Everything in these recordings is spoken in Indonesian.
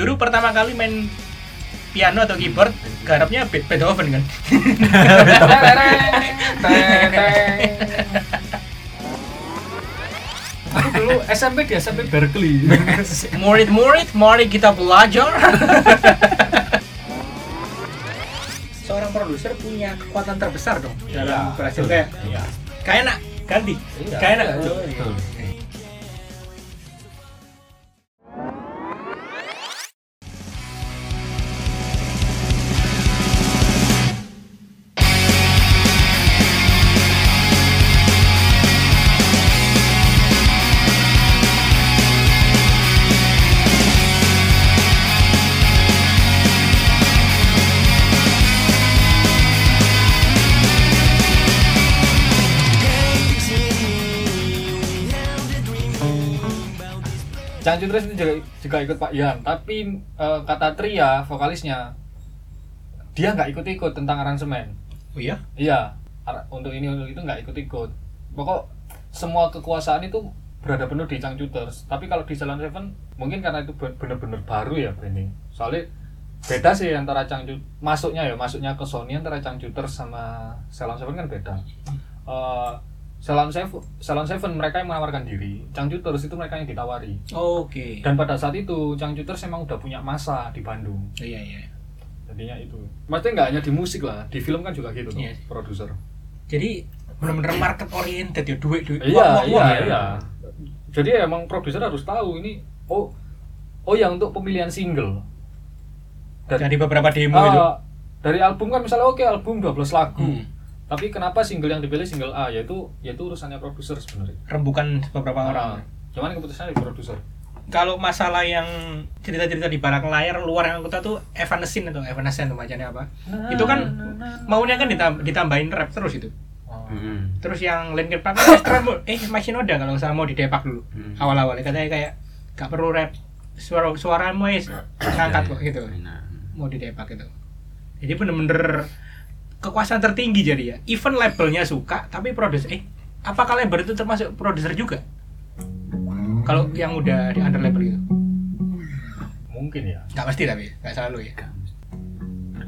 dulu pertama kali main piano atau keyboard garapnya Be- Beethoven kan? Aku dulu SMP di SMP Berkeley. murid-murid mari kita belajar. Seorang produser punya kekuatan terbesar dong dalam berhasil kayak Iya. kayak nak ganti Iya. kayak nak Terus itu juga, juga ikut Pak Yan, tapi eh, kata Tria vokalisnya dia nggak ikut-ikut tentang aransemen. oh iya Iya, untuk ini untuk itu nggak ikut-ikut. Pokok semua kekuasaan itu berada penuh di Cangcuters. Tapi kalau di Salon Seven mungkin karena itu ben- bener-bener baru ya branding. Soalnya beda sih antara Cangcut masuknya ya masuknya ke Sony antara Cangcuters sama Salon Seven kan beda. Eh, Salon Seven, Salon Seven mereka yang menawarkan diri, Cangcuters itu mereka yang ditawari. oke Dan pada saat itu Cangcuters emang udah punya masa di Bandung. Oh, iya iya Jadinya itu. Maksudnya nggak hanya di musik lah, di film kan juga gitu tuh, Iya. produser. jadi benar-benar market oriented ya duit duit Iya, Wah, wah, iya, wah, iya. Jadi emang produser harus tahu ini oh oh ya untuk pemilihan single. Dan- dari beberapa demo Ah, itu dari album kan misalnya oke album 12 lagu. Hmm. Tapi kenapa single yang dipilih single A? Yaitu yaitu urusannya produser sebenarnya. rembukan beberapa orang. Ah, cuman keputusannya di produser. kalau masalah yang cerita-cerita di belakang layar luar yang aku tahu tuh Evanescence atau Evanescence tuh bacanya apa? Itu kan maunya kan ditam- ditambahin rap terus itu. Oh. Mm-mm. terus yang Linkin Park kan eh masih noda kalau nggak salah mau didepak dulu. Hmm. awal-awal katanya kayak gak perlu rap. Suara suaramu es ngangkat kok gitu. Nah, mau didepak gitu. Jadi bener-bener kekuasaan tertinggi jadi ya even labelnya suka tapi produser eh apakah label itu termasuk produser juga kalau yang udah di under label gitu Mungkin ya. nggak pasti tapi nggak selalu ya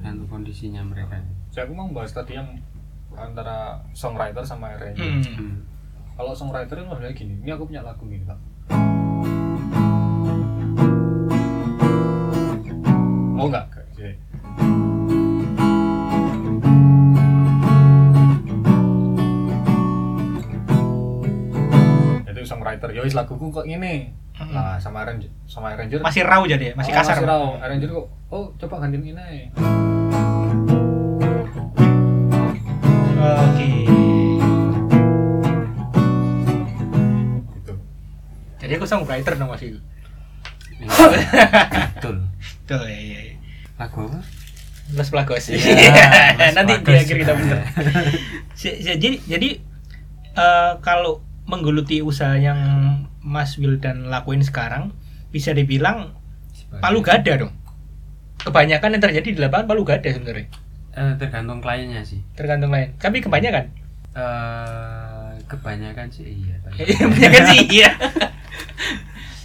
tergantung kondisinya mereka. Saya aku mau bahas tadi yang antara songwriter sama arranger. hmm. Hmm. Kalau songwriter kan modelnya gini, ini aku punya lagu gini pak. Oh enggak, itu songwriter, yowis laguku kok gini. Hmm. Nah sama arranger, sama arranger masih raw jadi ya masih Oh, kasar Masih raw. Arranger kok, oh coba gantiin ini. oke Gitu. jadi aku songwriter dong masih Iya. Betul. tuh ya ya. Lagu apa? Los Plagos Iya, Los nanti di akhir kita bener jadi jadi eh, kalau menggeluti usaha yang Mas Wildan lakuin sekarang bisa dibilang palu gada dong kebanyakan yang terjadi di lapangan palu gada sebenarnya Eh, tergantung kliennya sih. tergantung lain tapi kebanyakan Eh, kebanyakan sih iya. kebanyakan sih iya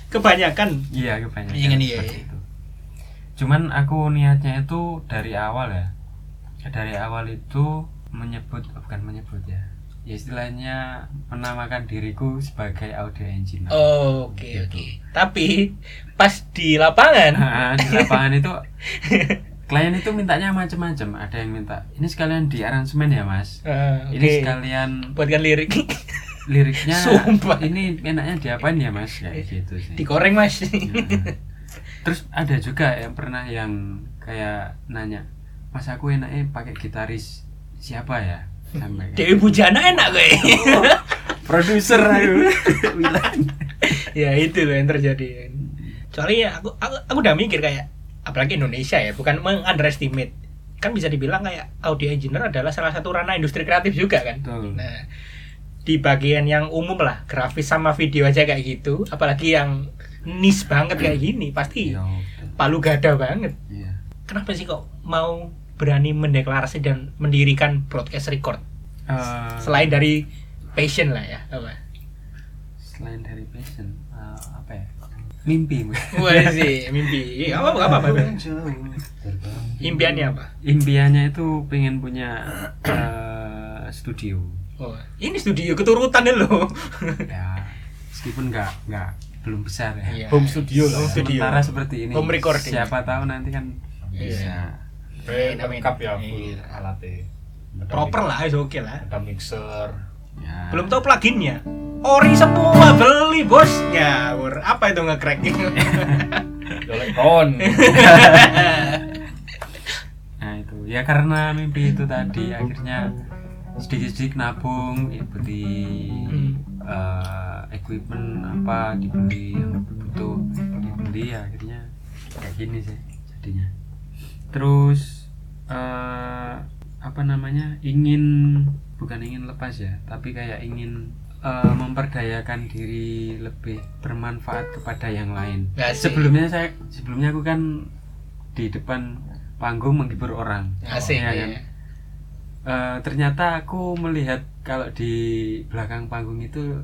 kebanyakan Iya kebanyakan. Kebanyakan iya, seperti iya. itu. Cuman aku niatnya itu dari awal ya. Dari awal itu menyebut bukan menyebut ya. Ya istilahnya menamakan diriku sebagai audio engineer. Oh, oke Gitu. oke tapi pas di lapangan Nah, di lapangan itu klien itu mintanya macam-macam. Ada yang minta ini sekalian di aransemen ya mas. eh, Ini oke. sekalian buatkan lirik liriknya. Sumpah. Ini enaknya diapain ya mas? Kayak gitu sih. dikoreng mas Nah, Terus ada juga yang pernah yang kayak nanya, Mas aku enaknya pakai gitaris siapa ya? Dewi Bujana enak gue produser aku. ya itu loh yang terjadi soalnya aku, aku aku udah mikir kayak apalagi Indonesia ya bukan meng-underestimate kan bisa dibilang kayak audio engineer adalah salah satu ranah industri kreatif juga kan Betul. nah di bagian yang umum lah grafis sama video aja kayak gitu apalagi yang niche banget kayak gini pasti betul. palu gada banget Iya. kenapa sih kok mau berani mendeklarasi dan mendirikan broadcast record Eh, selain dari passion lah ya apa selain dari passion eh, apa ya? mimpi Wah sih mimpi. Iya, apa apa apa. apa. Impiannya apa? impiannya itu pengen punya eh, studio Oh, ini studio keturutan ya loh. ya meskipun nggak nggak belum besar ya Iya. home studio lah Home studio. sementara seperti ini Home recording. siapa tahu nanti kan Iya. bisa Amin. lengkap ya full Iya. alatnya Proper lah, is oke lah. ada mixer ya Belum tahu pluginnya. Ori semua beli bos. Ngawur. Apa itu nge-crack? elektron nah itu ya karena mimpi itu tadi akhirnya sedikit-sedikit nabung ikuti Hmm. eh, equipment apa dibeli yang butuh dibeli ya akhirnya kayak gini sih jadinya terus eh apa namanya ingin bukan ingin lepas ya tapi kayak ingin eh, memperdayakan diri lebih bermanfaat kepada yang lain Asik. sebelumnya saya sebelumnya aku kan di depan panggung menghibur orang Asik. Ya kan? iya. Eh, ternyata aku melihat kalau di belakang panggung itu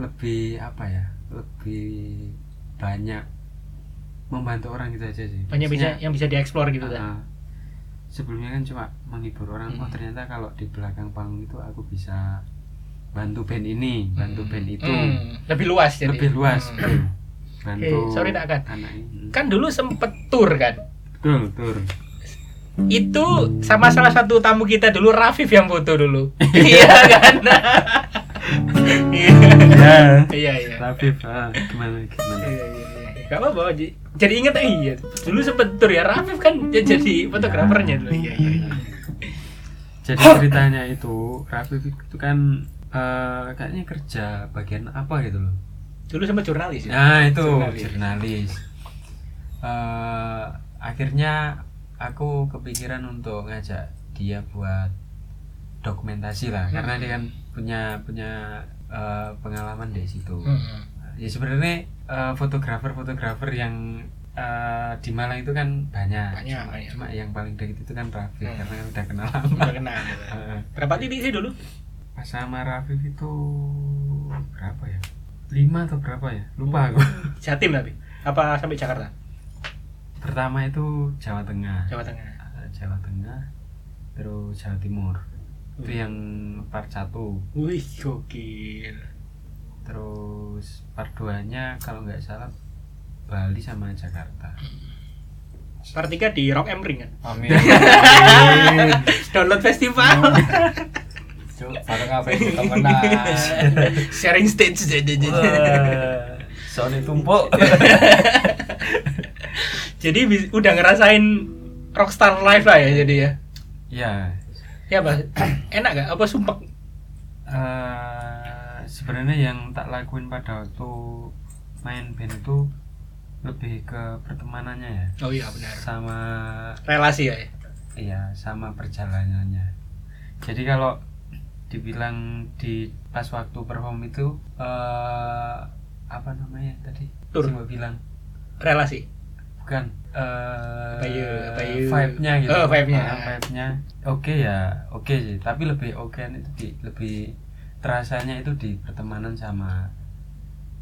lebih apa ya lebih banyak membantu orang gitu aja sih Banyak bisa yang bisa dieksplor gitu kan. Sebelumnya kan cuma menghibur orang oh Hmm. ternyata kalau di belakang panggung itu aku bisa bantu band ini bantu band itu Hmm, lebih luas jadi. lebih luas Hmm. bantu Oke, sorry, tak akan. anak ini Kan dulu sempet tour kan. betul betul Itu sama salah satu tamu kita dulu Rafif yang foto dulu. Iya kan? Iya. ya Iya iya. Rafif ah, gimana gimana Iya iya iya. Gak apa-apa. Ji- Jadi inget eh, iya. Dulu sempet tour ya Rafif kan j- jadi fotografernya dulu. Iya iya. iya. jadi ceritanya itu Rafif itu kan eh, kayaknya kerja bagian apa gitu loh Dulu sempet jurnalis ya. nah itu Jurnalis. jurnalis Eh, akhirnya aku kepikiran untuk ngajak dia buat dokumentasi lah karena dia kan punya punya eh, pengalaman di situ Hmm. ya sebenarnya eh, fotografer-fotografer yang eh, di Malang itu kan banyak, Banyak, cuma, banyak. cuma yang paling dekat itu kan Rafif Hmm. karena kan udah kenal lama Udah kenal. Eh, Berapa titik sih dulu? pas sama Rafif itu berapa ya lima atau berapa ya lupa aku Jatim tapi. Apa sampai Jakarta? pertama itu Jawa Tengah Jawa Tengah. Jawa Tengah terus Jawa Timur itu Hmm. yang part satu Wih, gokil. Terus part 2 nya kalau nggak salah Bali sama Jakarta Part 3 di Rock M Ring kan? amin Download festival. Cuk, Sharing stage. Sony tumpuk jadi udah ngerasain rockstar live lah ya jadi ya. ya Ya Pak, enak gak? Apa sumpah? eh, sebenarnya yang tak lakuin pada waktu main band itu lebih ke pertemanannya ya Oh iya benar. sama Relasi ya. iya sama perjalanannya jadi kalau dibilang di pas waktu perform itu eh apa namanya tadi Tur. Coba bilang Relasi. bukan eh Apa ya, apa ya? vibe-nya gitu Oh, vibe-nya. Ah, vibe-nya oke ya oke sih tapi lebih oke itu di, lebih terasanya itu di pertemanan sama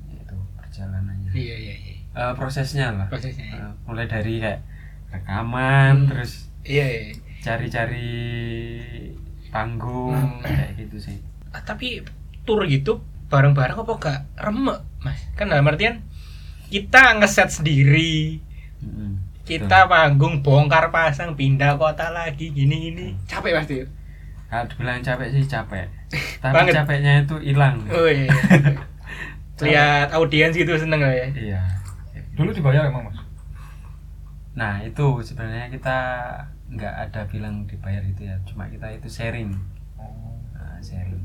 itu perjalanannya Iya iya iya. Eh, prosesnya lah Prosesnya. ya. Eh, mulai dari kayak rekaman Hmm. terus Iya iya. cari-cari panggung Hmm. kayak gitu sih Ah, tapi tour gitu bareng-bareng apa gak remek mas? Kan dalam artian kita ngeset sendiri, Mm-mm. kita panggung bongkar pasang pindah kota lagi gini gini capek pasti. kalau dibilang capek sih capek tapi Banget. capeknya itu hilang Oh iya. iya. Lihat audiens gitu seneng lah ya. iya dulu dibayar emang mas nah itu sebenarnya kita nggak ada bilang dibayar itu ya cuma kita itu sharing Nah, sharing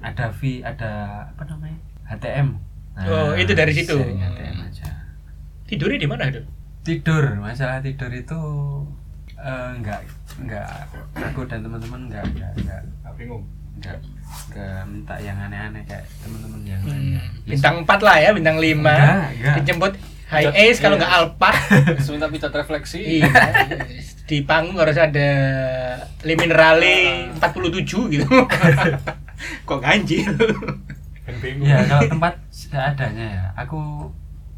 ada fee ada apa namanya HTM Nah, Oh, itu dari situ. sharing HTM aja Tidurnya di mana itu? tidur masalah tidur itu eh, nggak nggak aku dan teman-teman nggak nggak Nggak bingung nggak nggak minta yang aneh-aneh kayak teman-teman yang Hmm, lainnya Ya, bintang 4 lah ya, bintang 5. Enggak, enggak. Dijemput high Iya. ace kalau nggak Alphard. sebentar bisa refleksi iya. Di panggung harus ada Le Minerale 47 gitu. Kok ganjil? Ya kalau tempat seadanya ya aku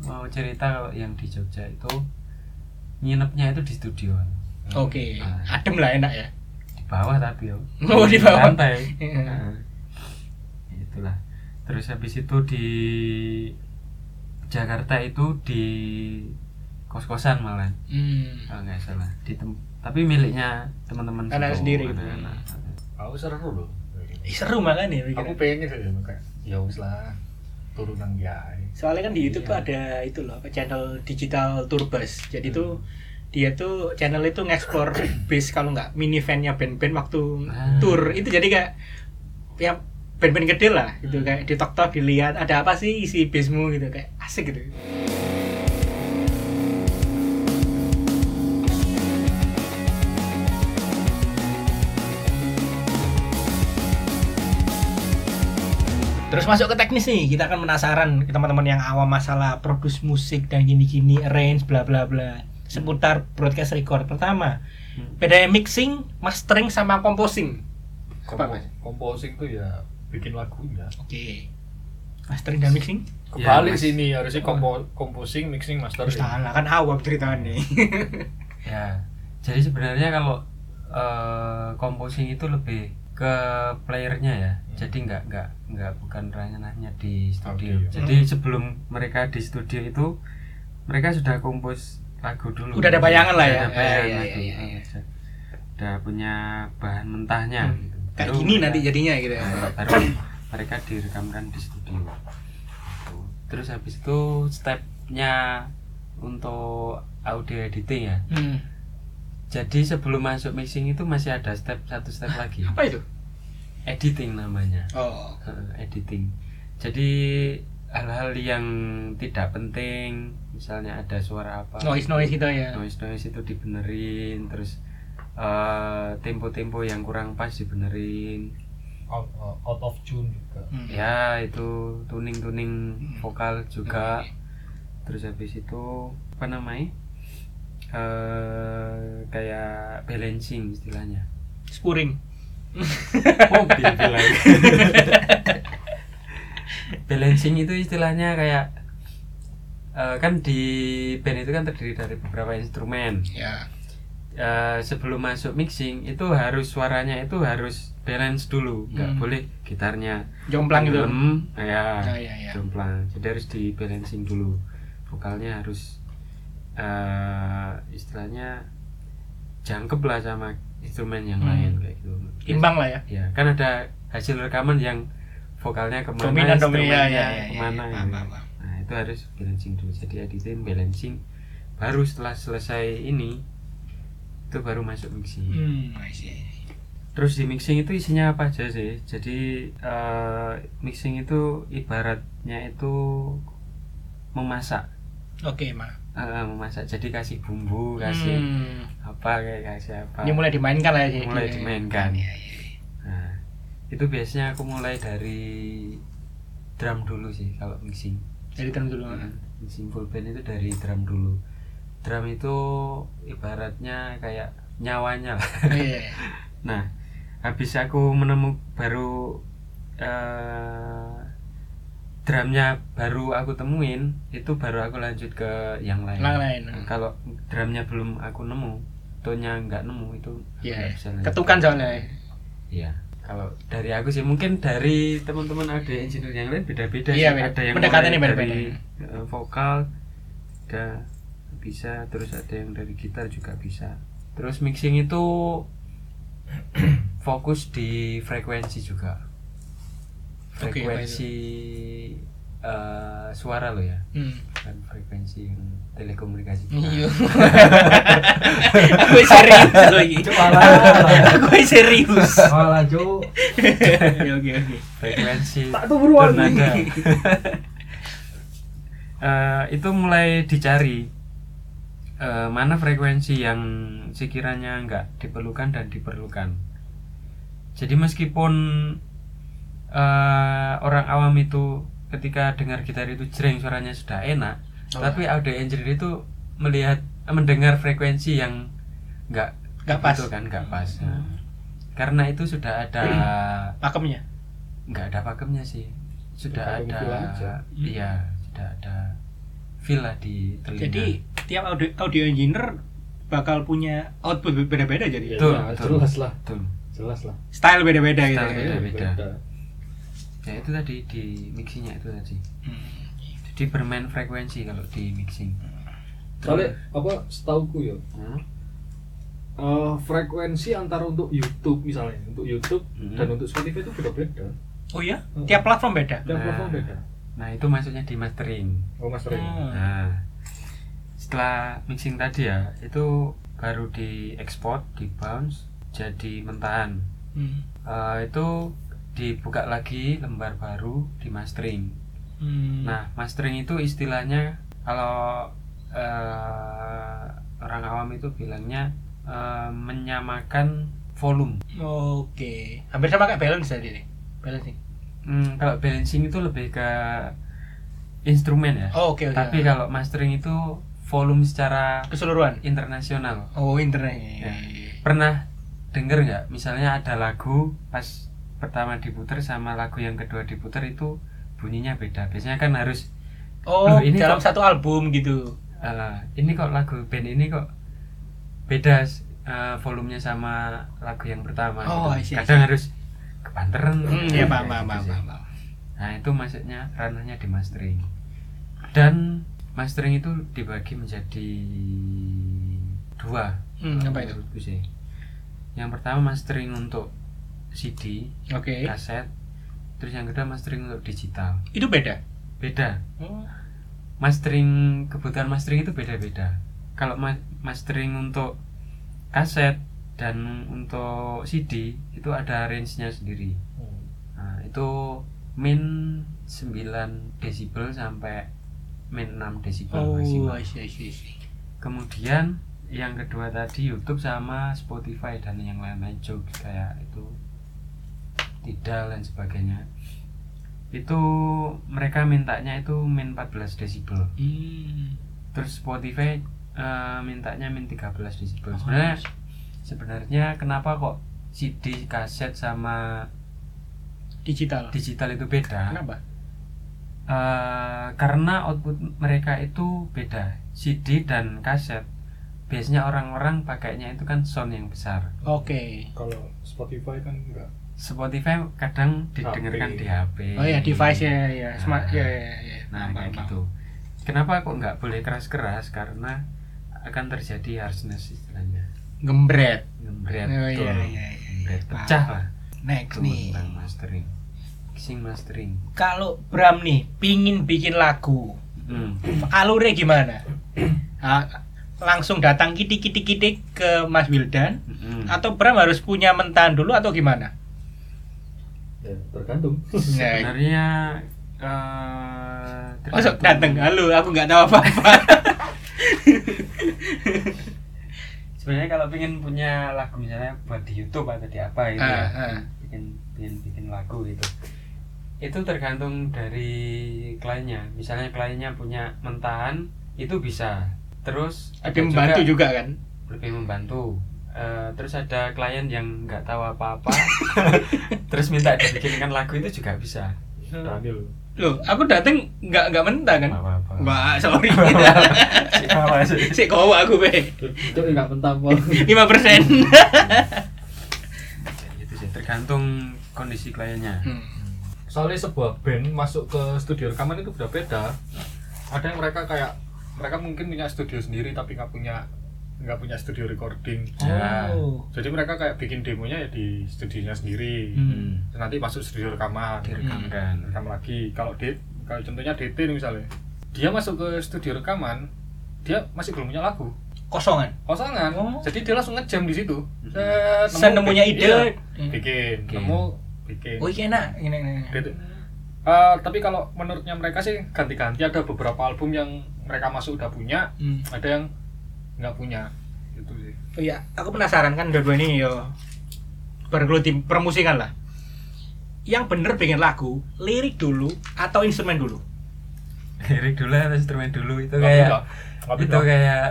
mau cerita kalau yang di Jogja itu nginepnya itu di studio Oke, Ah. adem lah enak ya. Bawah tapi yo Oh, di bawah. lantai Iya. Nah, itulah terus habis itu di Jakarta itu di kos-kosan malah Hmm. kalau nggak salah di tem- tapi miliknya teman-teman Anak sendiri gitu. aku seru loh Ih, seru malah nih. aku pengen sih kayak ya wis lah turunan ya Soalnya kan di YouTube Iya. tuh ada itu loh, channel digital tour bus. Jadi tuh dia tuh channel itu ngeksplor base kalau nggak minivannya band-band waktu Ah. tour. Itu jadi kayak ya band-band gede lah gitu. Kayak di tok tok dilihat ada apa sih isi basemu gitu. Kayak asik gitu. Terus masuk ke teknis nih, kita akan penasaran ke teman-teman yang awam masalah produce musik dan gini-gini, arrange bla bla bla seputar broadcast record. Pertama, Hmm. bedanya mixing, mastering sama composing. Apa, Mas? composing tuh ya bikin lagunya Oke. Mastering dan mixing? kebalik Mas. sini harusnya kompo composing mixing master Terus salah kan awam ceritanya. ya jadi sebenarnya kalau eh, composing itu lebih ke playernya ya Hmm. jadi nggak nggak nggak bukan ranahnya di studio Audio. jadi Hmm. sebelum mereka di studio itu mereka sudah kompos lagu dulu Udah ada bayangan lah ya? ada bayangan iya, lagu. iya, iya. Eh, udah punya bahan mentahnya Hmm. gitu. Kayak Baru gini mereka- nanti jadinya gitu ya. Baru mereka direkamkan di studio terus habis itu stepnya untuk audio editing ya Hmm. jadi sebelum masuk mixing itu masih ada step satu step lagi Apa itu? editing namanya Oh. Editing jadi hal-hal yang tidak penting misalnya ada suara apa Noise noise gitu ya. noise noise itu dibenerin terus eh, tempo-tempo yang kurang pas dibenerin out, out of tune juga Hmm. ya itu tuning tuning vokal juga Oke. terus habis itu apa namanya eh kayak balancing istilahnya Spuring. mobil bilang balancing itu istilahnya kayak eh, kan di band itu kan terdiri dari beberapa instrumen Ya. Eh, sebelum masuk mixing itu harus suaranya itu harus balance dulu nggak Hmm. boleh gitarnya Jomplang gitu. ya, Ya, ya, ya. jomplang jadi harus di balancing dulu vokalnya harus eh, istilahnya jangkep lah sama instrumen yang Hmm. lain kayak gitu Imbang lah ya. ya kan ada hasil rekaman yang vokalnya ke mana Dominan dominan ya, ya, ya, ya. ke mana Paham, gitu. paham, paham. nah itu harus balancing dulu jadi editing balancing baru setelah selesai ini itu baru masuk mixing Hmm, terus di mixing itu isinya apa aja sih jadi eh, mixing itu ibaratnya itu memasak Oke, Ma. Eh, memasak jadi kasih bumbu kasih Hmm. apa kayak kasih apa Ini mulai dimainkan lah ya. Mulai dimainkan. Iya, iya. Itu biasanya aku mulai dari drum dulu sih kalau mixing. Jadi drum dulu. Hmm, Mixing full band itu dari drum dulu. Drum itu ibaratnya kayak nyawanya lah. Iya. Nah, habis aku menemu baru eh drumnya baru aku temuin, itu baru aku lanjut ke yang lain. Yang lain. Nah, kalau drumnya belum aku nemu, tonya nggak nemu itu Iya. bisa lanjut. Ketukan soalnya. Iya. Kalau dari aku sih mungkin dari teman-teman audio engineer yang lain beda-beda Iya, sih. beda. Ada yang Pendekatannya beda-beda. eh, vokal, ada bisa, terus ada yang dari gitar juga bisa. Terus mixing itu fokus di frekuensi juga. Apa eh, suara lo ya, Hmm. bukan frekuensi yang telekomunikasi. Iya. Aku serius lagi. Aku serius. malah jo Oke oke oke. frekuensi Tak tuh beruang. Eh, itu mulai dicari eh, mana frekuensi yang sekiranya nggak diperlukan dan diperlukan. Jadi meskipun eh, orang awam itu ketika dengar gitar itu jreng suaranya sudah enak, Oh. tapi audio engineer itu melihat mendengar frekuensi yang nggak Nggak pas. gitu kan nggak pas. Nah, karena itu sudah ada Pakemnya. nggak ada pakemnya sih sudah aja. ada iya sudah ada feel lah di telinga Jadi tiap audio, audio engineer bakal punya output beda-beda jadi. Betul, Ya, betul. jelas lah betul jelas lah Style beda-beda gitu. Style ya. beda. Ya itu tadi di mixingnya itu tadi Hmm. jadi bermain frekuensi kalau di mixing soalnya apa setauku ya Hmm? eh, frekuensi antara untuk YouTube misalnya untuk YouTube Mhm. dan untuk Spotify itu beda-beda Oh iya, tiap platform beda. tiap Nah. platform beda nah itu maksudnya di mastering oh mas Ren Hmm. Nah, setelah mixing tadi ya, itu baru di export, di bounce, jadi mentahan. Hmm. Eh, itu dibuka lagi lembar baru di mastering. Hmm. Nah, mastering itu istilahnya kalau eh, orang awam itu bilangnya eh, menyamakan volume. Oke. Hampir sama kayak balance tadi nih. Balancing. Hmm, kalau balancing itu lebih ke instrumen ya. Oh, oke oke. Tapi kalau mastering itu volume secara keseluruhan. internasional. Oh, internet. Ya. Pernah denger nggak? Misalnya ada lagu pas pertama diputer sama lagu yang kedua diputer itu bunyinya beda. Biasanya kan harus Oh, ini dalam kok- satu album gitu. eh, ini kok lagu band ini kok beda eh, volumenya sama lagu yang pertama. Oh, gitu. see, I Kadang harus kepanteran. Hmm, ya paham paham paham. Nah itu maksudnya ranahnya di mastering dan mastering itu dibagi menjadi dua. Hmm, apa itu? sih. Yang pertama mastering untuk CD, Oke. kaset, terus yang kedua mastering untuk digital. Itu beda. Beda. Oh. Mastering kebutuhan mastering itu beda-beda. Kalau ma- mastering untuk kaset dan untuk CD itu ada range-nya sendiri. Nah, itu min 9 desibel sampai min 6 desibel Oh, maksimal. I see, I see, I see. Kemudian yang kedua tadi YouTube sama Spotify dan yang lain-lain juga kayak itu Tidal dan sebagainya. Itu mereka mintanya itu min 14 desibel. Hmm. Terus Spotify eh, mintanya min 13 desibel. Oh, Sebenarnya sebenarnya kenapa kok CD, kaset sama Digital. digital itu beda? Kenapa? Eh, karena output mereka itu beda CD dan kaset biasanya orang-orang pakainya itu kan sound yang besar Oke. kalau Spotify kan enggak Spotify kadang didengarkan HP. di HP Oh ya, device ya ya, smart Nah. ya ya ya. nah Paham, kayak gitu kenapa kok nggak boleh keras-keras karena akan terjadi harshness istilahnya. Gembret. ngembret Oh, betul. iya, iya, iya. Ngembret. pecah lah Next Itu nih. tentang mastering mixing mastering Kalau Bram nih pingin bikin lagu, hmm. alurnya gimana? Ah, langsung datang kitik-kitik-kitik ke Mas Wildan Mm-mm. atau Bram harus punya mentan dulu atau gimana? Ya tergantung. Nah, sebenarnya eh, masuk tergantung- datang, halo, aku nggak tahu apa-apa. sebenarnya kalau pengen punya lagu misalnya buat di YouTube atau di apa gitu ya Ah, ah. bikin bikin bikin lagu gitu. Itu tergantung dari kliennya. Misalnya kliennya punya mentahan itu bisa. Terus Ada yang membantu juga kan? lebih membantu Eh, terus ada klien yang nggak tahu apa-apa terus minta dibikinkan lagu itu juga bisa Daniel Loh, aku datang nggak nggak mentah kan? nggak Mbak, sorry. Si kowa aku be. itu enggak mentah Paul. lima persen. itu sih tergantung kondisi kliennya Hmm. soalnya sebuah band masuk ke studio rekaman itu udah beda ada yang mereka kayak mereka mungkin punya studio sendiri tapi nggak punya nggak punya studio recording Ya. Oh. jadi mereka kayak bikin demonya ya di studionya sendiri Hmm. Terus nanti masuk studio rekaman direkamkan rekam lagi kalau dit kalau contohnya DT nih misalnya dia masuk ke studio rekaman dia masih belum punya lagu Kosongan. kosongan Oh. jadi dia langsung ngejam di situ Mhm. Set, nemu- Senemunya ide. iya, Hmm. bikin Bikin. nemu bikin Oh iya enak, ini ini. Eh, tapi kalau menurutnya mereka sih ganti-ganti ada beberapa album yang mereka masuk udah punya Hmm. ada yang nggak punya. Itu sih. Oh iya, aku penasaran kan dua-dua ini yo. Bergelut permusikan lah. Yang bener bikin lagu, lirik dulu atau instrumen dulu? lirik dulu atau instrumen dulu? Itu kayak itu beda. kayak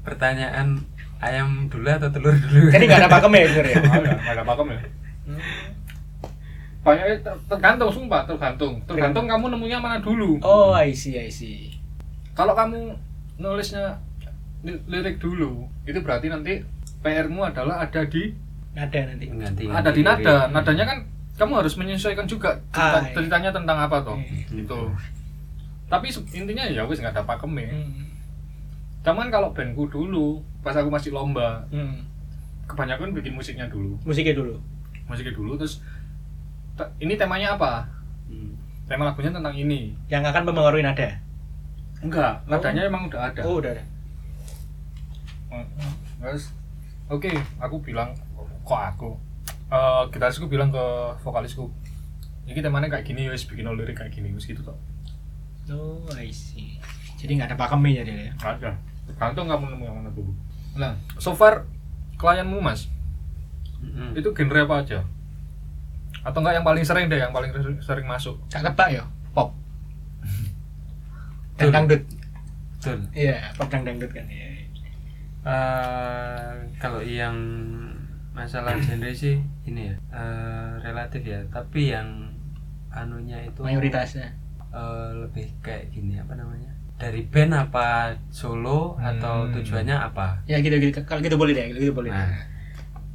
pertanyaan ayam dulu atau telur dulu? Jadi nggak ada pakemnya ya bener ya? Nggak ada pakem ya. Banyak ter- tergantung sumpah tergantung. Tergantung kamu nemunya mana dulu. Oh, I see, I see. kalau kamu nulisnya li- lirik dulu itu berarti nanti PR-mu adalah ada di Nada nanti. Mengganti ada di nada nadanya kan kamu harus menyesuaikan juga cerita- Ah, iya. ceritanya tentang apa toh Iya. gitu tapi se- intinya ya wis nggak ada pakemnya Hmm. cuman kalau bandku dulu pas aku masih lomba Hmm. kebanyakan bikin musiknya dulu Musiknya dulu. musiknya dulu terus te- ini temanya apa Hmm. tema lagunya tentang ini Yang akan mempengaruhi nada. enggak nadanya emang udah ada Oh, udah ada. Terus oke aku bilang kok aku Eh gitarisku bilang ke vokalisku ini temanya kayak gini wis bikin lirik kayak gini wis gitu toh Oh, I see. Jadi nggak ada pakemnya jadi ya. Nggak ada tergantung kamu nemu yang mana dulu nah so far klienmu mas Mm-mm. itu genre apa aja atau enggak yang paling sering deh yang paling sering masuk Gak tebak ya, pop. Dan dangdut. Betul. Iya, pop dan dangdut kan. Iya. Eh, kalau yang masalah genre sih ini ya eh, relatif ya tapi yang anunya itu Mayoritasnya. eh, lebih kayak gini apa namanya dari band apa solo atau Hmm. tujuannya apa Ya gitu gitu. Kalau gitu boleh deh, gitu boleh. Nah.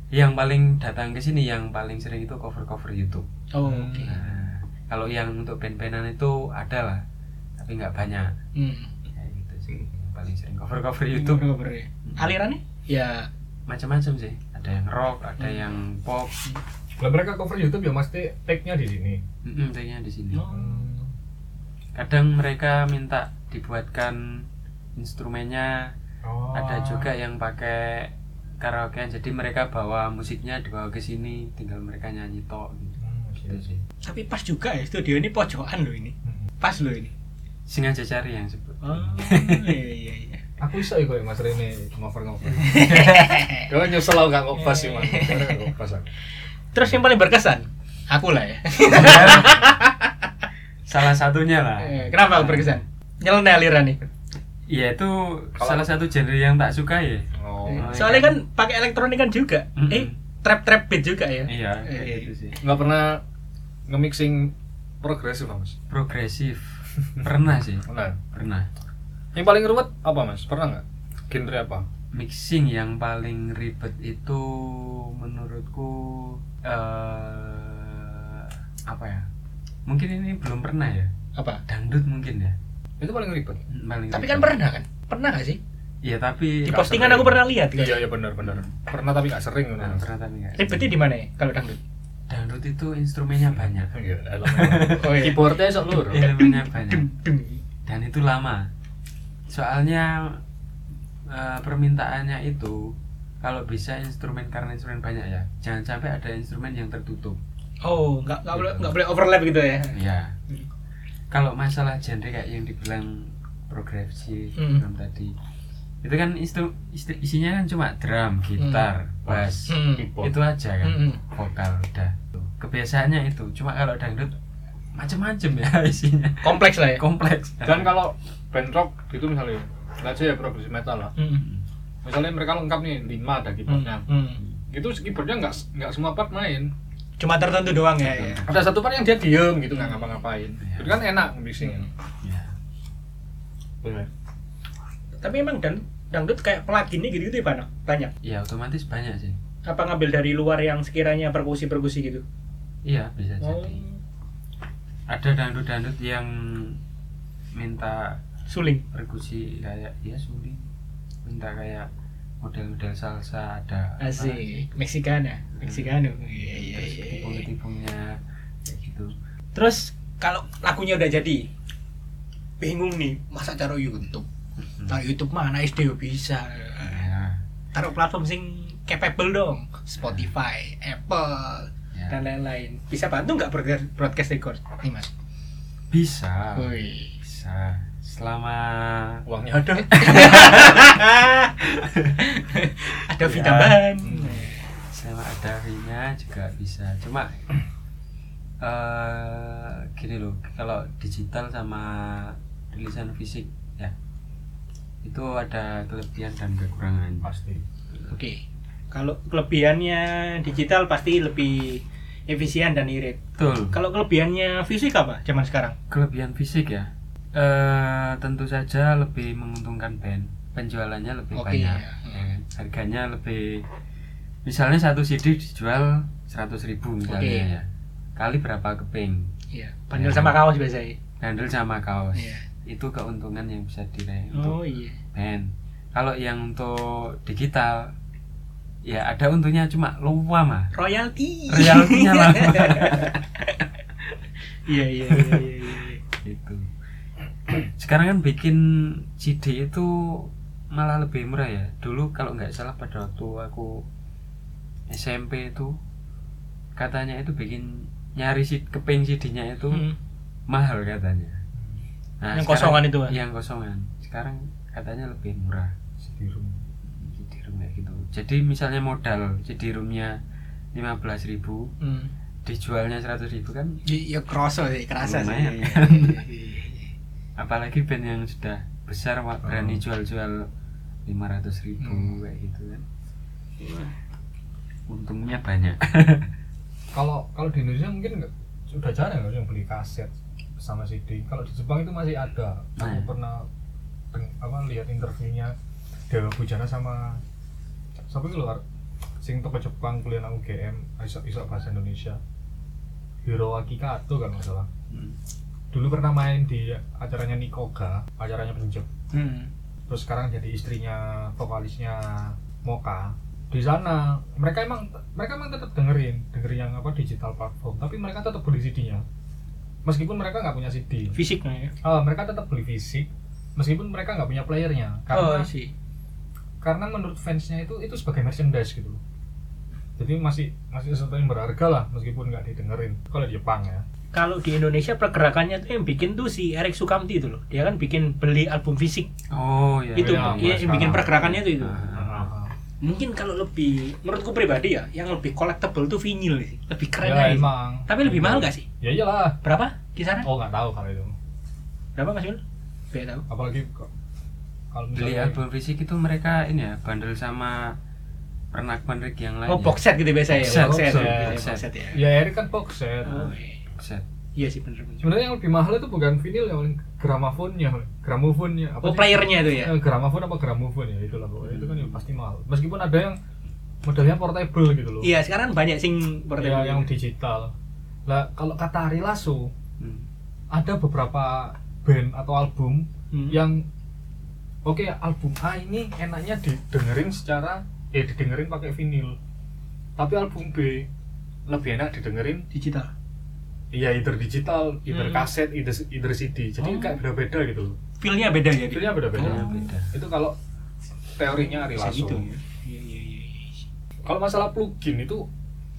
yang paling datang ke sini yang paling sering itu cover cover YouTube Oh, oke. nah, kalau yang untuk band-bandan itu ada lah tapi nggak banyak Hmm. kayak gitu sih yang paling sering cover cover YouTube Cover ya. Alirannya? Ya, macam-macam sih ada yang rock ada Hmm. yang pop Lah mereka cover YouTube ya mesti take-nya di sini. Mm-mm, tagnya di sini Oh. kadang mereka minta dibuatkan instrumennya Oh. ada juga yang pakai karaokean jadi mereka bawa musiknya dibawa ke sini tinggal mereka nyanyi tok gitu, Hmm, gitu sih tapi pas juga ya studio ini pojokan loh ini. Hmm. Pas loh ini. sengaja cari yang sebut Oh, iya iya iya. Aku iso ya Mas Rene ngover-ngover. Kau nyesel aku gak ngopas sih mas. Karena gak ngopas aku. Terus yang paling berkesan? Aku lah ya. salah satunya lah Eh, Kenapa aku berkesan? Nyeleneh aliran nih. Iya itu Kalau- salah satu genre yang tak suka ya Oh. Oh, Soalnya kan pakai elektronik kan juga. Mm-mm. Eh, trap trap beat juga ya. iya Eh, gitu sih Nggak pernah nge-mixing progresif mas. progresif pernah sih Nah, pernah yang paling ruwet apa mas? Pernah nggak? Genre apa? mixing yang paling ribet itu menurutku eh apa ya mungkin ini belum pernah ya Apa? dangdut mungkin ya Itu paling ribet. paling Tapi ribet. kan pernah kan? Pernah gak sih? iya tapi Di Nggak postingan sering. aku pernah lihat kan. Iya iya benar benar. Pernah tapi nggak sering. Nah, pernah tapi nggak Ribetnya di mana ya kalau dangdut? dangdut itu instrumennya banyak Iya, elemen. Oh iya. Keyboardnya sok lur. elemennya banyak dan itu lama soalnya eh, permintaannya itu kalau bisa instrumen karena instrumen banyak ya jangan sampai ada instrumen yang tertutup Oh, nggak nggak boleh nggak boleh overlap gitu ya? ya kalau masalah genre kayak yang dibilang progresif Hmm. drum tadi itu kan istru, istri- isinya kan cuma drum gitar bass Hmm. Itu aja kan Hmm. vokal udah kebiasaannya itu cuma kalau dangdut macem-macem ya isinya Kompleks lah ya. kompleks Dan kalau band rock gitu misalnya, let's say ya progresif metal lah. Hmm. Misalnya mereka lengkap nih lima ada keyboardnya. Hmm. Itu keyboardnya nggak nggak semua part main. Cuma tertentu doang ya. ya. Ada satu part yang dia diem gitu nggak ngapa-ngapain. Iya. Itu kan enak mixingnya. ya. Bener. Tapi emang dan dangdut kayak pluginnya gitu-gitu ya banyak. Banyak. ya otomatis banyak sih Apa ngambil dari luar yang sekiranya perkusi-perkusi gitu? iya bisa Oh, jadi ada dangdut-dangdut yang minta suling. perkusi kayak ya suling minta kayak model-model salsa ada Asik. Mexicana. Mexicano. Iya iya terus iya. tipung-tipungnya kayak gitu Terus kalau lagunya udah jadi, bingung nih, masa taruh YouTube? Hmm. Taruh YouTube mana SD bisa. ya, Taruh platform sing capable dong, Spotify, Apple, ya. dan lain-lain. Bisa bantu nggak broadcast, broadcast record? Nih mas. bisa Wih. bisa selama Uangnya ada. Ada Ya. fee tambahan. selama ada fee-nya juga bisa cuma eh gini loh kalau digital sama tulisan fisik ya itu ada kelebihan dan kekurangan Pasti. Oke. Kalau kelebihannya digital pasti lebih efisien dan irit. betul Kalau kelebihannya fisik apa zaman sekarang? kelebihan fisik ya eh tentu saja lebih menguntungkan band penjualannya lebih Oke, banyak ya. ya kan? harganya lebih misalnya satu CD dijual 100.000 ribu misalnya Oke. ya kali berapa keping Iya, bandel sama kaos biasanya. handle sama kaos Iya. itu keuntungan yang bisa diraih Oh untuk iya. band kalau yang untuk digital ya ada untungnya cuma lupa mah Royalti. royaltinya lah Iya iya iya iya. iya. itu sekarang kan bikin CD itu malah lebih murah ya dulu kalau nggak salah pada waktu aku SMP itu katanya itu bikin nyari si keping CD-nya itu Hmm. mahal katanya nah, Yang sekarang- kosongan itu, Pak? yang kosongan sekarang katanya lebih murah CD room gitu jadi misalnya modal CD roomnya 15.000 ribu Hmm. dijualnya 100.000 ribu kan Ya, ya kerasa sih, kerasa sih. Iya. apalagi band yang sudah besar Wak, berani Oh. jual-jual 500.000 ribu Hmm. kayak gitu kan untungnya banyak kalau kalau di Indonesia mungkin nggak sudah jarang ya yang beli kaset sama CD kalau di Jepang itu masih ada aku Nah. pernah deng- apa lihat interviewnya Dewa Bujana sama siapa itu luar sing toko Jepang kuliah nang UGM iso iso bahasa Indonesia Hiroaki Kato kalau nggak salah Hmm. dulu pernah main di acaranya Nikoga acaranya penjep Hmm. terus sekarang jadi istrinya vokalisnya Moka di sana mereka emang mereka emang tetap dengerin dengerin yang apa digital platform tapi mereka tetap beli CD-nya meskipun mereka nggak punya CD Fisiknya ya. Ah, mereka tetap beli fisik meskipun mereka nggak punya playernya karena Oh. Karena menurut fansnya itu itu sebagai merchandise gitu loh. jadi masih masih sesuatu yang berharga lah meskipun nggak didengerin kalau di Jepang ya Kalau di Indonesia pergerakannya tuh yang bikin tuh si Erik Sukamti itu loh. Dia kan bikin beli album fisik. oh ya itu iya, iya, yang bikin pergerakannya tuh itu. Ah, Ah, Mungkin kalau lebih menurutku pribadi ya, yang lebih collectible tuh vinyl sih. Lebih keren ya aja. emang Tapi lebih mahal gak sih? ya iyalah Berapa kisaran? oh nggak tahu kalau itu Berapa Mas Yul? Biar tahu. apalagi kok- kalau beli album fisik itu mereka ini ya bandel sama pernak-pernik yang lain Oh, box set gitu biasa ya. Box set, Box set, box ya, set. biasanya box set ya. ya Eric kan box set Oh, iya. set Iya sih bener bener. sebenarnya yang lebih mahal itu bukan vinyl ya gramofonnya gramofonnya apa Oh, sih? playernya itu ya. Eh, gramofon apa gramofon ya itulah pokoknya itu kan ya pasti mahal meskipun ada yang modelnya portable gitu loh Iya, sekarang banyak sing ya, portable. yang digital lah kalau kata Ari Lasso Hmm. ada beberapa band atau album Hmm. yang oke album A ini enaknya didengerin secara eh didengerin pakai vinil tapi album B lebih enak didengerin digital. iya either digital either Hmm. kaset either, either CD jadi Oh. kayak beda-beda gitu loh Feel-nya beda ya. Feel-nya beda-beda. Beda, beda. itu kalau teorinya Ari Bisa Lasso gitu ya. Iya iya iya. iya. kalau masalah plugin itu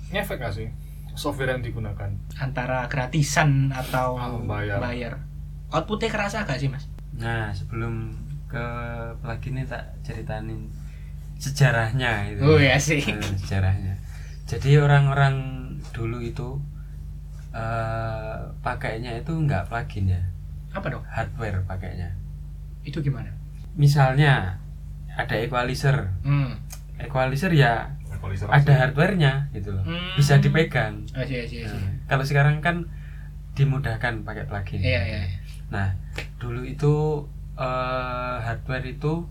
ngefek gak sih software yang digunakan Antara gratisan atau Ah, bayar. bayar. Outputnya kerasa gak sih mas? nah sebelum ke plugin ini tak ceritanin sejarahnya itu Oh, iya sih. Eh, sejarahnya jadi orang-orang dulu itu eh pakainya itu nggak plugin ya Apa dong? hardware pakainya Itu gimana? misalnya ada equalizer Hmm. equalizer ya Equalizer ada hardwarenya gitu loh Hmm. bisa dipegang Oh, iya iya iya. Nah, kalau sekarang kan dimudahkan pakai plugin Iya iya. iya. nah dulu itu eh, hardware itu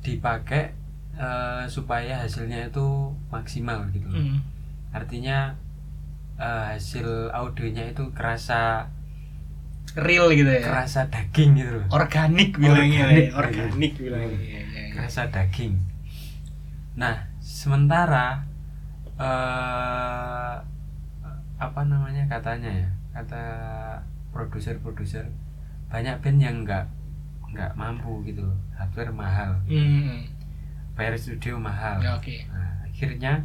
dipakai eh, supaya hasilnya itu maksimal gitu loh Hmm. artinya eh, hasil audionya itu kerasa Real gitu ya. kerasa daging gitu loh Organik bilangnya. Organik. ya. Organik bilangnya. Iya, iya, iya. kerasa daging nah sementara eh apa namanya katanya ya kata produser-produser banyak band yang nggak nggak mampu gitu hardware mahal Hmm. bayar studio mahal Ya, Oke. Nah, akhirnya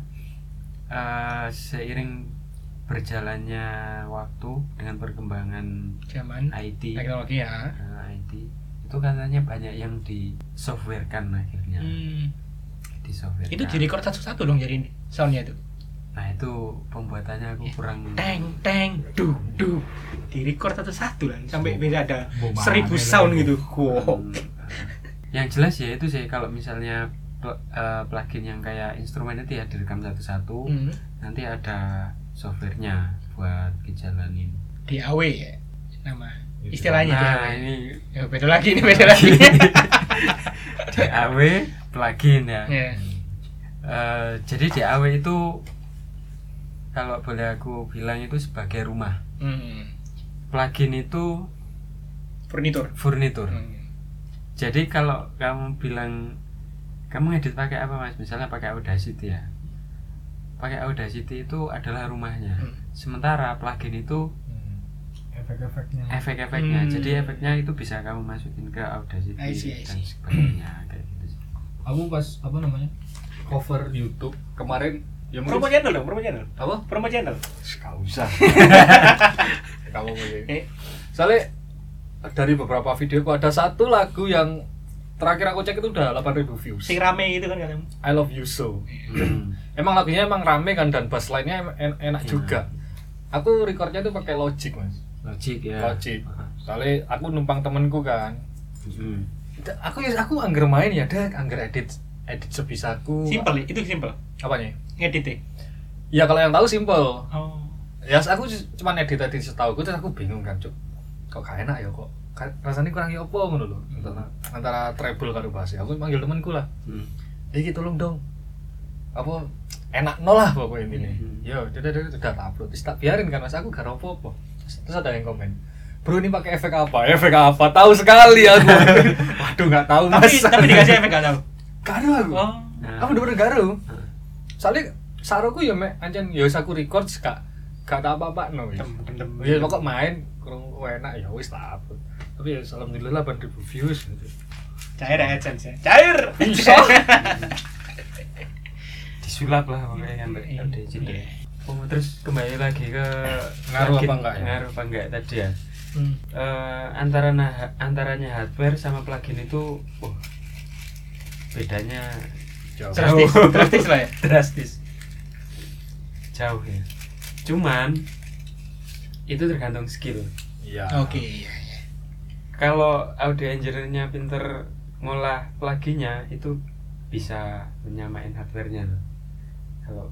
eh, seiring berjalannya waktu dengan perkembangan Zaman IT teknologi ya. eh, IT itu katanya banyak yang di softwarekan akhirnya Hmm. di software Itu di record satu-satu dong jadi soundnya itu. Nah itu pembuatannya aku kurang Teng teng du du di record satu-satu lah sampai bisa ada Bagaimana seribu sound gitu. Wow. Hmm, yang jelas ya itu sih kalau misalnya pl- eh, plugin yang kayak instrumen itu ya direkam satu-satu Hmm. nanti ada softwarenya buat dijalanin DAW ya nama. Istilahnya nah DAW. ini Ya, beda lagi ini beda lagi. DAW plugin ya ya. Eh, jadi DAW itu kalau boleh aku bilang itu sebagai rumah Hmm. plugin itu Furnitur. furnitur Hmm. jadi kalau kamu bilang kamu ngedit pakai apa mas misalnya pakai Audacity ya pakai Audacity itu adalah rumahnya Hmm. sementara plugin itu Hmm. efek-efeknya efek-efeknya Hmm. jadi efeknya itu bisa kamu masukin ke Audacity I see, I dan sebagainya kayak gitu sih. aku pas apa namanya cover YouTube kemarin ya mungkin Promo channel dong, promo channel. apa? Promo channel. Gak usah. Kamu boleh Eh, soalnya dari beberapa video kok ada satu lagu yang terakhir aku cek itu udah 8000 views. Sing rame gitu kan katanya. I love you so. Hmm. emang lagunya emang rame kan dan bass line-nya em- en- enak Iya. juga. Aku recordnya tuh pakai Logic mas. Logic ya. Logic. Soalnya aku numpang temenku kan. Hmm. Da- aku ya aku angger main ya dek angger edit edit sebisaku. Simple, itu simple. apanya Ngedit ya kalau yang tahu simple. Oh. ya aku cuma edit edit setahu terus aku bingung kan cuk. Kok gak enak ya kok? Rasanya kurang ya apa ngono lho. Antara antara treble karo bass ya. aku manggil temanku lah. Hmm. gitu tolong dong. Apa enak no lah pokoknya intinya Hmm. yo udah udah udah udah tak upload. Terus tak biarin kan mas. Aku gak apa apa. Terus ada yang komen bro ini pakai efek apa? Efek apa? Tahu sekali aku. Waduh nggak tahu mas. Tapi tapi dikasih efek gak tahu. karo aku. Oh. Aku bener-bener karo Hmm. Soalnya saroku ya mek ancen ya wis aku record gak gak tak apa-apa no ya pokok main kurang enak ya wis tak upload tapi ya alhamdulillah 8000 views gitu. Cair ya AdSense ya. Cair. Bisa. disulap lah makanya kan Iya. Audacity oh, terus kembali lagi ke Ngaruh plugin. apa enggak ya? ngaruh apa enggak tadi ya Hmm. Eh, antara nah, antaranya hardware sama plugin itu oh, bedanya Jauh. Drastis, drastis lah ya. drastis jauh ya cuman itu tergantung skill iya Oke, iya iya. kalau audio engineer-nya pinter ngolah pluginnya itu bisa menyamain hardware-nya loh. kalau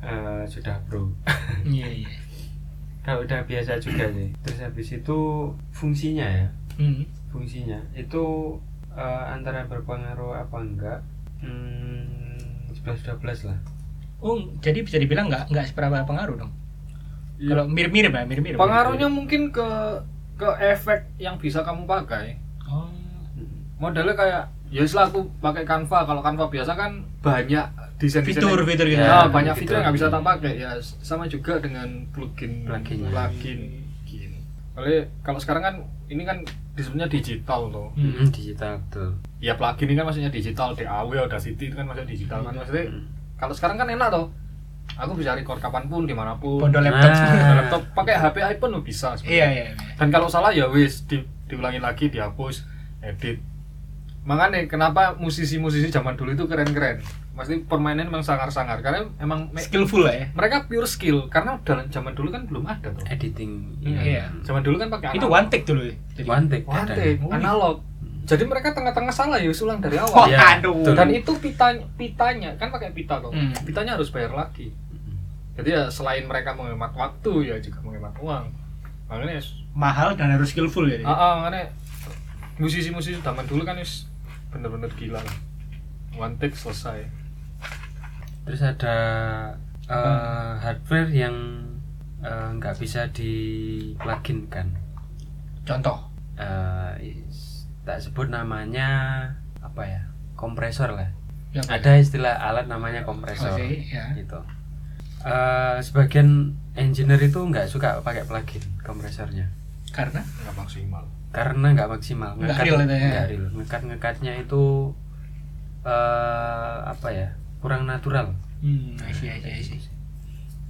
eh, sudah pro Iya iya. kalau udah biasa juga sih terus habis itu fungsinya ya Hmm. fungsinya itu eh, antara berpengaruh apa enggak hmm, 11-12 lah Oh, jadi bisa dibilang nggak nggak seberapa pengaruh dong. Iya. Kalau mirip-mirip ya, mirip-mirip. pengaruhnya mungkin ke ke efek yang bisa kamu pakai Oh. Modelnya kayak ya setelah aku pakai Canva kalau Canva biasa kan banyak desain Fitur, fitur gitu. ya, Ya, banyak fitur. fitur yang nggak bisa tak pakai ya sama juga dengan plugin Plugin. plugin Soalnya kalau sekarang kan ini kan disebutnya digital tuh Hmm. Hmm, digital betul ya plugin ini kan maksudnya digital DAW Audacity itu kan maksudnya digital kan maksudnya Hmm. kalau sekarang kan enak tuh aku bisa record kapan pun di mana pun Pondok laptop. Nah. Laptop pakai HP iPhone lo bisa sebenarnya. Iya iya. iya. dan kalau salah ya wis di, diulangi lagi dihapus edit makanya kenapa musisi-musisi zaman dulu itu keren-keren pasti permainan memang sangar-sangar karena emang Skillful lah ya. mereka pure skill karena dalam zaman dulu kan belum ada tuh editing Iya. zaman dulu kan pakai Itu one take dulu ya. Jadi. one take One take, analog jadi mereka tengah-tengah salah ya wis ulang dari Oh, awal Iya, aduh. betul. dan itu pitanya pitanya kan pakai pita tuh Hmm. pitanya harus bayar lagi jadi ya selain mereka menghemat waktu ya juga menghemat uang makanya yes. mahal dan harus skillful ya. ah, ah, makanya musisi-musisi zaman dulu kan wis bener-bener gila lah one take selesai terus ada eh, hardware yang eh, nggak bisa di plugin kan Contoh. Is- tak sebut namanya apa ya kompresor lah. Yang ada istilah alat namanya kompresor Oke, ya. gitu. Eh, sebagian engineer itu nggak suka pakai plugin kompresornya. Karena? Nggak maksimal. Karena nggak maksimal. Nggak real itu ya. nggak real. Ngekat ngekatnya itu eh apa ya kurang natural. Hmm, I see, I see, I see.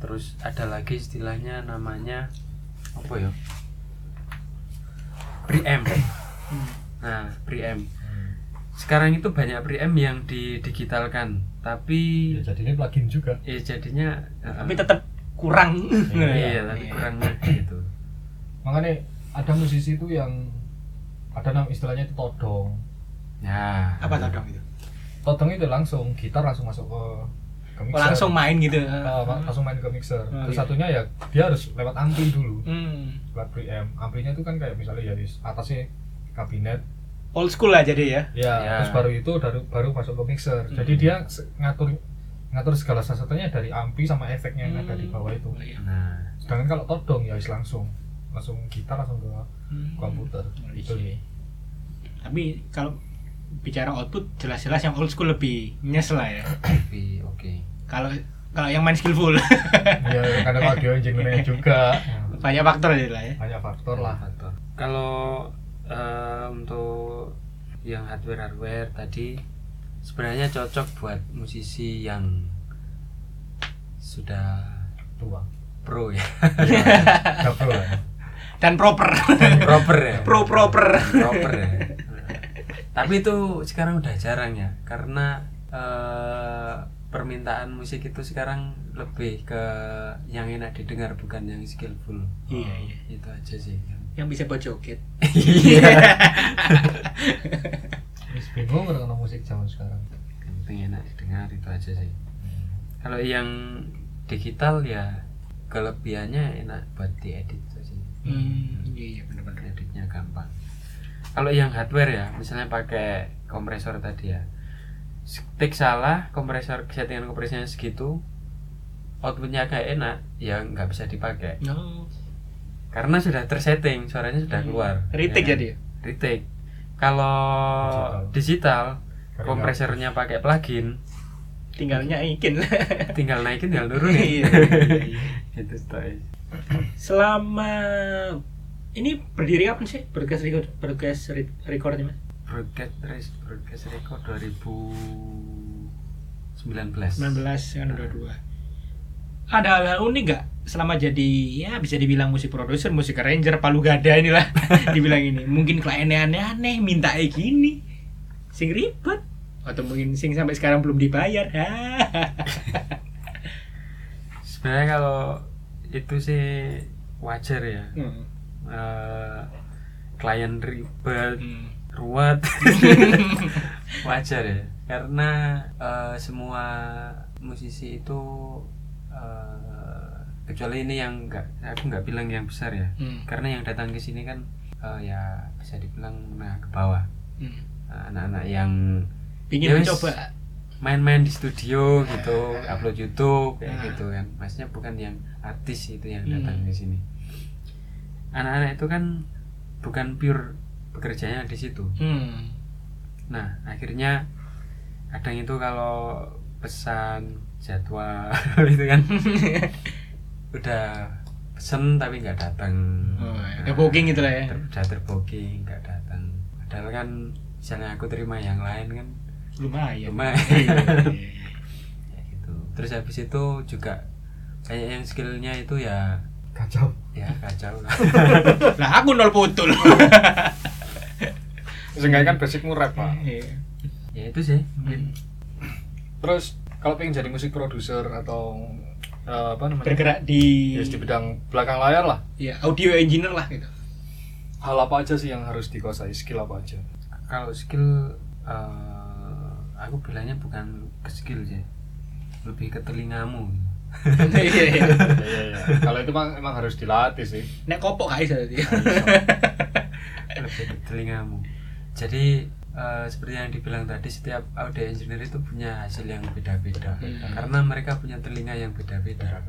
terus ada lagi istilahnya namanya apa ya preamp Hmm. Nah preamp sekarang itu banyak preamp yang didigitalkan tapi ya jadi ini plugin juga. Ya jadinya Tapi tetap kurang. iya tapi kurangnya gitu makanya ada musisi itu yang ada nama istilahnya itu todong. Ya. Apa tau dong itu? todong itu langsung gitar langsung masuk ke ke mixer. Langsung main gitu. Oh, ma- langsung main ke mixer. Oh, terus iya. satunya ya dia harus lewat ampli dulu. Hmm. lewat preamp amplinya itu kan kayak misalnya ya di atasnya kabinet Old school lah jadi ya. ya, Ya. terus baru itu baru baru masuk ke mixer Hmm. jadi dia ngatur ngatur segala sesuatunya dari ampli sama efeknya yang ada di Hmm. bawah itu Oh, iya. nah sedangkan kalau todong ya langsung langsung gitar langsung ke Hmm. komputer Oh, gitu iya. Tapi kalau bicara output jelas-jelas yang old school lebih nyes lah ya. tapi oke Kalau kalau yang main skillful ya kadang audio engineer juga Ya, banyak faktor lah ya. banyak faktor lah faktor kalau eh, untuk yang hardware hardware tadi sebenarnya cocok buat musisi yang sudah tua pro ya Nggak pro ya. Dan proper. proper ya Pro proper. proper ya tapi itu sekarang udah jarang ya karena eh, permintaan musik itu sekarang lebih ke yang enak didengar bukan yang skillful Iya, iya. itu aja sih yang bisa buat joget. iya. Wis bingung kalau musik zaman sekarang. Yang penting enak didengar itu aja sih. Kalau yang digital ya kelebihannya enak buat diedit saja Hmm, iya benar-benar. editnya gampang. Kalau yang hardware ya misalnya pakai kompresor tadi ya. Stick salah kompresor settingan kompresornya segitu outputnya kayak enak ya nggak bisa dipakai. No. Karena sudah tersetting suaranya sudah Hmm. keluar Retake ya jadi ya? retake kalau digital, Karena kompresornya pakai plugin Tinggal nyaikin. tinggal naikin tinggal turunin Iya, itu Selama ini berdiri kapan sih broadcast record broadcast re- recordnya mas? broadcast res- broadcast record 2019 19 kan udah dua. Ada hal-hal unik gak selama jadi ya bisa dibilang musik produser, musik arranger, palu gada inilah dibilang ini. Mungkin kliennya aneh-aneh, minta kayak gini, sing ribet atau mungkin sing sampai sekarang belum dibayar. sebenarnya kalau itu sih wajar ya Hmm. Eh, klien ribet Hmm. ruwet wajar ya karena eh, semua musisi itu eh, kecuali ini yang enggak aku nggak bilang yang besar ya Hmm. karena yang datang ke sini kan eh, ya bisa dibilang menengah ke bawah Hmm. Nah, anak-anak yang Pingin Ya mencoba. main-main di studio gitu upload YouTube kayak Ah. gitu kan maksudnya bukan yang artis itu yang Hmm. datang ke sini anak-anak itu kan bukan pure bekerjanya di situ Hmm. nah akhirnya kadang itu kalau pesan jadwal itu kan udah pesen tapi nggak datang Oh, ya. Udah booking gitu lah ya. ter- udah terbooking nggak datang padahal kan misalnya aku terima yang lain kan Lumayan. Lumayan. Iya, iya, iya. ya gitu terus habis itu juga banyak yang skillnya itu ya kacau ya kacau lah Lah aku nol putul. seenggaknya kan basicmu rap pak Iya. ya itu sih Hmm. terus kalau pengen jadi musik produser atau eh, apa namanya? Bergerak di ya, di bidang belakang layar lah. Ya audio engineer lah gitu. hal apa aja sih yang harus dikuasai? Skill apa aja? Kalau skill eh, aku bilangnya bukan ke skill sih. Lebih ke telingamu. Iya iya. ya, ya, ya. kalau itu emang, emang harus dilatih sih. Nek kopok iso tadi. lebih ke telingamu. Jadi eh, seperti yang dibilang tadi setiap audio engineer itu punya hasil yang beda-beda Hmm. karena mereka punya telinga yang beda-beda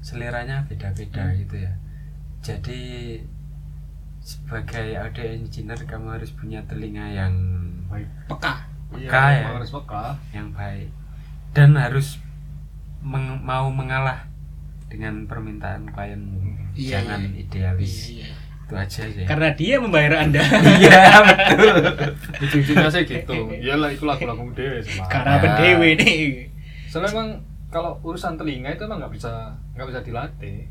seleranya beda-beda Hmm. gitu ya jadi sebagai audio engineer kamu harus punya telinga yang baik Peka. Peka ya. emang harus peka yang baik dan harus meng- mau mengalah dengan permintaan klienmu Iya, jangan iya. idealis Iya. Itu aja sih Karena dia membayar Anda. iya betul ujung-ujungnya sih gitu iyalah itu lagu-lagu dewe. Karena Ya. pendewe nih. soalnya emang kalau urusan telinga itu emang nggak bisa nggak bisa dilatih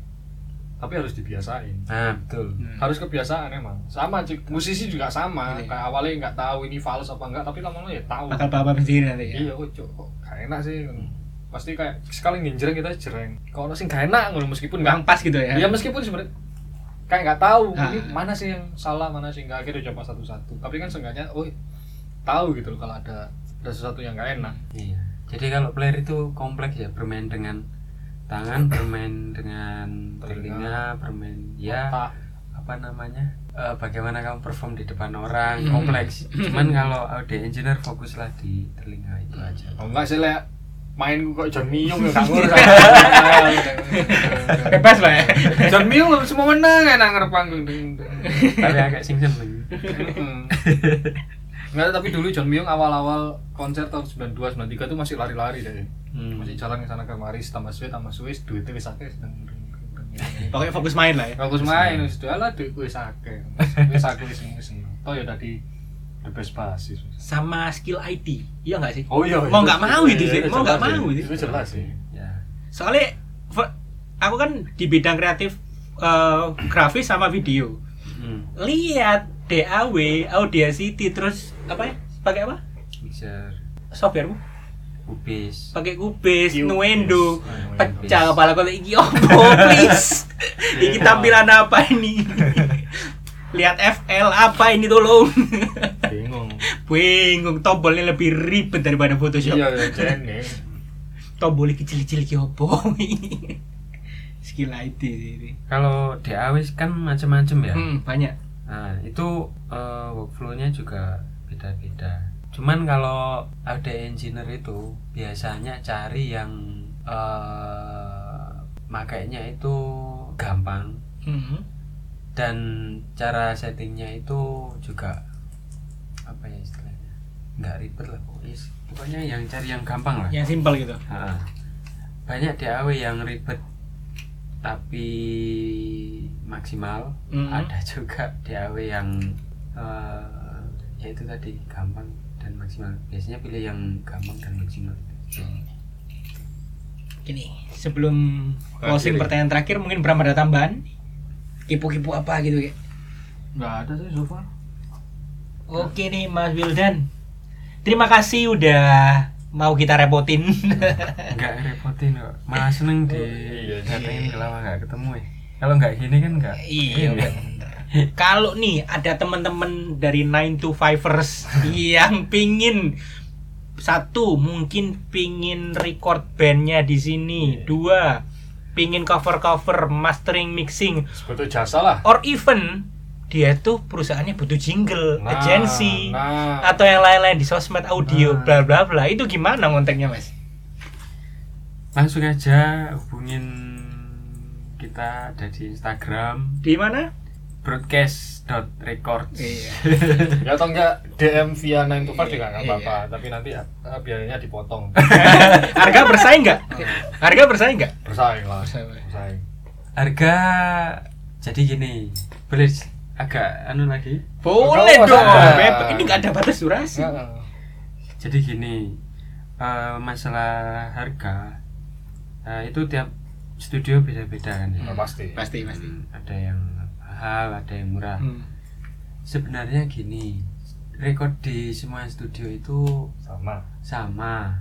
tapi harus dibiasain nah betul Hmm. harus kebiasaan emang sama Cik. musisi juga sama Iya. kayak awalnya nggak tahu ini fals apa enggak tapi lama-lama ya tahu Bakal bapak sendiri nanti ya. iya kok Cuk, kok gak enak sih pasti kayak sekali nginjreng kita jereng kalau sih gak enak ngono meskipun nggak pas gitu ya. ya meskipun sebenarnya kayak nggak tahu Ah. ini mana sih yang salah mana sih nggak akhirnya coba satu-satu tapi kan seenggaknya oh tahu gitu loh kalau ada ada sesuatu yang nggak enak iya jadi kalau player itu kompleks ya bermain dengan tangan bermain dengan telinga bermain ya Otak. apa namanya eh, bagaimana kamu perform di depan orang Hmm. kompleks cuman kalau audio engineer fokuslah di telinga itu aja Oh, enggak sih lek main kok John Myung ya ngurus. Bebas lah ya. John Myung semua menang enak ngarep panggung. Tapi agak sing seneng Mm. Enggak, tapi dulu John Myung awal-awal konser tahun 92 93 tuh masih lari-lari deh. Hmm. Masih jalan ke sana kemari tambah suwe tambah suwe duitnya wis akeh sedang Pokoknya fokus main lah ya. Bagus main wis lah duit wis akeh. Wis aku wis wis seneng. Toh ya tadi basis. Sama skill IT. Iya nggak sih? Oh iya. Mau nggak mau itu sih, mau nggak mau itu. Itu jelas sih. ya Soalnya aku kan di bidang kreatif eh, grafis sama video. hmm. Lihat DAW, Audacity terus apa ya? Pakai apa? mixer Software kubis pakai Cubase. Nuendo. Nuendo. Pecah kepala kalau iki opo, please. iki tampilan apa ini? Lihat FL apa ini tolong. Bingung. Bingung, tombolnya lebih ribet daripada Photoshop. Iya, ya jene. Tombolnya kecil-kecil ki opo. Skill IT sih kalau DAW kan macam-macam ya Hmm, banyak. Nah, itu eh, workflow-nya juga beda-beda. Cuman kalau ada engineer itu biasanya cari yang eh makainya itu gampang Hmm. Dan cara settingnya itu juga apa ya istilahnya nggak ribet lah pokoknya pokoknya yang cari yang gampang lah Yang simpel gitu. Ha. banyak DAW yang ribet tapi maksimal Mhm. ada juga DAW yang eh, ya itu tadi gampang dan maksimal biasanya pilih yang gampang dan maksimal Gini, sebelum closing pertanyaan terakhir mungkin Bram ada tambahan? Kipu-kipu apa gitu ya? Enggak ada sih so far. Oke nih Mas Wildan. Terima kasih udah mau kita repotin. nggak repotin kok malah seneng di Iya, datengin ke lama nggak ketemu ya kalau nggak gini kan nggak iya bener. Kalau nih ada teman-teman dari 9 to 5ers yang pingin satu mungkin pingin record bandnya di sini, dua pingin cover cover mastering mixing Sebetulnya jasa lah. or even dia tuh perusahaannya butuh jingle, Nah, agensi nah. atau yang lain-lain di sosmed audio Nah. bla bla bla itu gimana kontaknya mas? langsung aja hubungin kita ada di Instagram Di mana? broadcast.records Iya. Ya atau enggak DM via 9 to 5 juga enggak Iya. apa-apa, tapi nanti eh, biayanya dipotong. Harga bersaing nggak? Harga bersaing nggak? Bersaing lah. Bersaing. Bersaing. harga jadi gini boleh agak anu lagi Boleh Enggak, dong. Ini nggak ada batas durasi. Heeh. jadi gini eh, masalah harga eh, itu tiap studio beda-beda kan ya Nah, pasti. Pasti pasti. Hmm, ada yang mahal ada yang murah Hmm. sebenarnya gini record di semua studio itu Sama. sama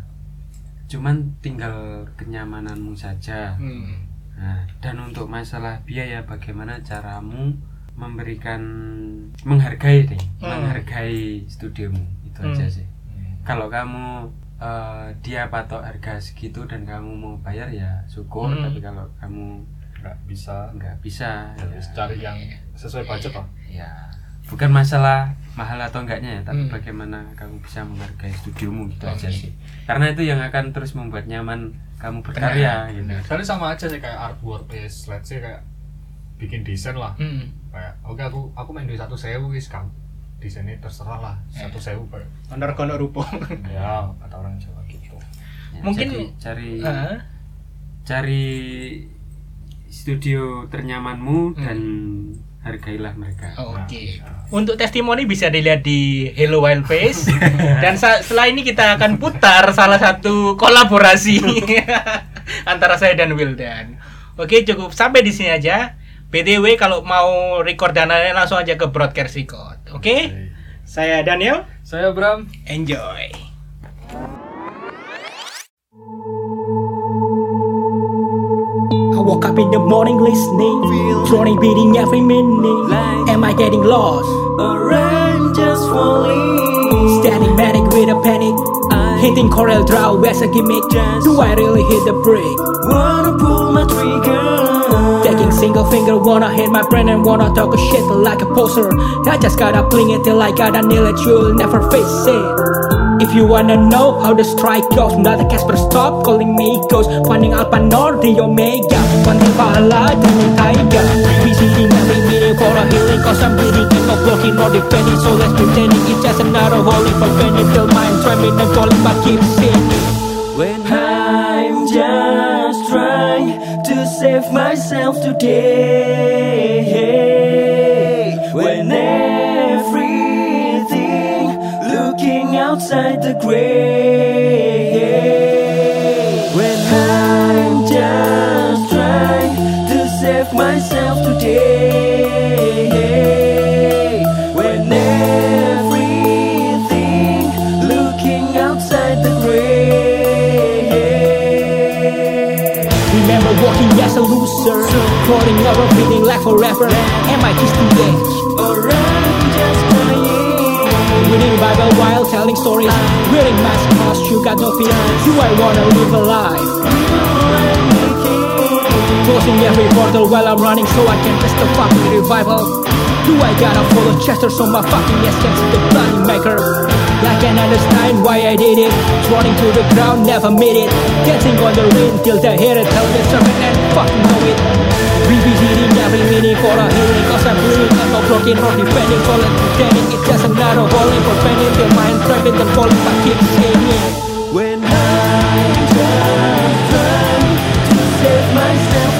cuman tinggal kenyamananmu saja Hmm. nah dan untuk masalah biaya bagaimana caramu memberikan menghargai deh Hmm. menghargai studiomu itu Hmm. aja sih Hmm. kalau kamu eh, dia patok harga segitu dan kamu mau bayar ya syukur Hmm. tapi kalau kamu Enggak bisa. nggak bisa Harus ya, cari yang sesuai budget lah. ya bukan masalah mahal atau enggaknya ya tapi Hmm. bagaimana kamu bisa menghargai studiomu gitu aja Oke. sih karena itu yang akan terus membuat nyaman kamu berkarya gitu Soalnya sama aja sih kayak artwork is let's say kayak bikin desain lah. Hmm. Kayak oke aku aku main di satu sewu wis kamu desainnya terserah lah satu sewu kayak Honor kono rupo. ya kata orang Jawa gitu. Ya, Mungkin- jadi cari Hah? cari studio ternyamanmu Hmm. dan hargailah mereka Oke. Nah, Untuk testimoni bisa dilihat di Hello Wild Face dan setelah ini kita akan putar salah satu kolaborasi antara saya dan Wildan. Oke, cukup sampai di sini aja. BTW kalau mau record dan lain-lain langsung aja ke Broadcast Record. Oke? Saya Daniel. Saya Bram. Enjoy. Woke up in the morning listening, droning beating every minute. Am I getting lost? A rain just falling. Standing manic with a panic. Hitting Corel Draw as a gimmick. Do I really hit the brake? Wanna pull my trigger. Taking single finger, wanna hit my brain and wanna talk a shit like a poser. I just gotta bling it till I gotta nail it, you'll never face it. If you wanna know how the strike goes, not the Casper stop calling me ghost. Finding Alpha Nord, the Omega, finding Valhalla, the Tiger. Visiting every meeting for a healing, cause I'm bleeding and not blocking or defending. So let's pretending it's just another holy for bending till mind trembling and falling, but keep singing. When I'm just trying to save myself today. When outside the grave. When I'm just trying to save myself today. When everything looking outside the grave. Remember walking as a loser, floating over, feeling like forever. Am I just edge? Bible while telling stories, wearing mask cause you got no fear. Do I wanna live a life? Closing every portal while I'm running so I can test the fucking revival. Do I gotta follow Chester so my fucking ass gets the bloody maker? I can understand why I did it. Running to the ground, never made it. Dancing on the ring till the hair tell the servant and fucking know it. Revisiting every meaning for a healing Cause I'm bleeding and no broken or defending Call it pretending it's just another holding For bending till mind trapping and falling but keep singing When I'm just trying to save myself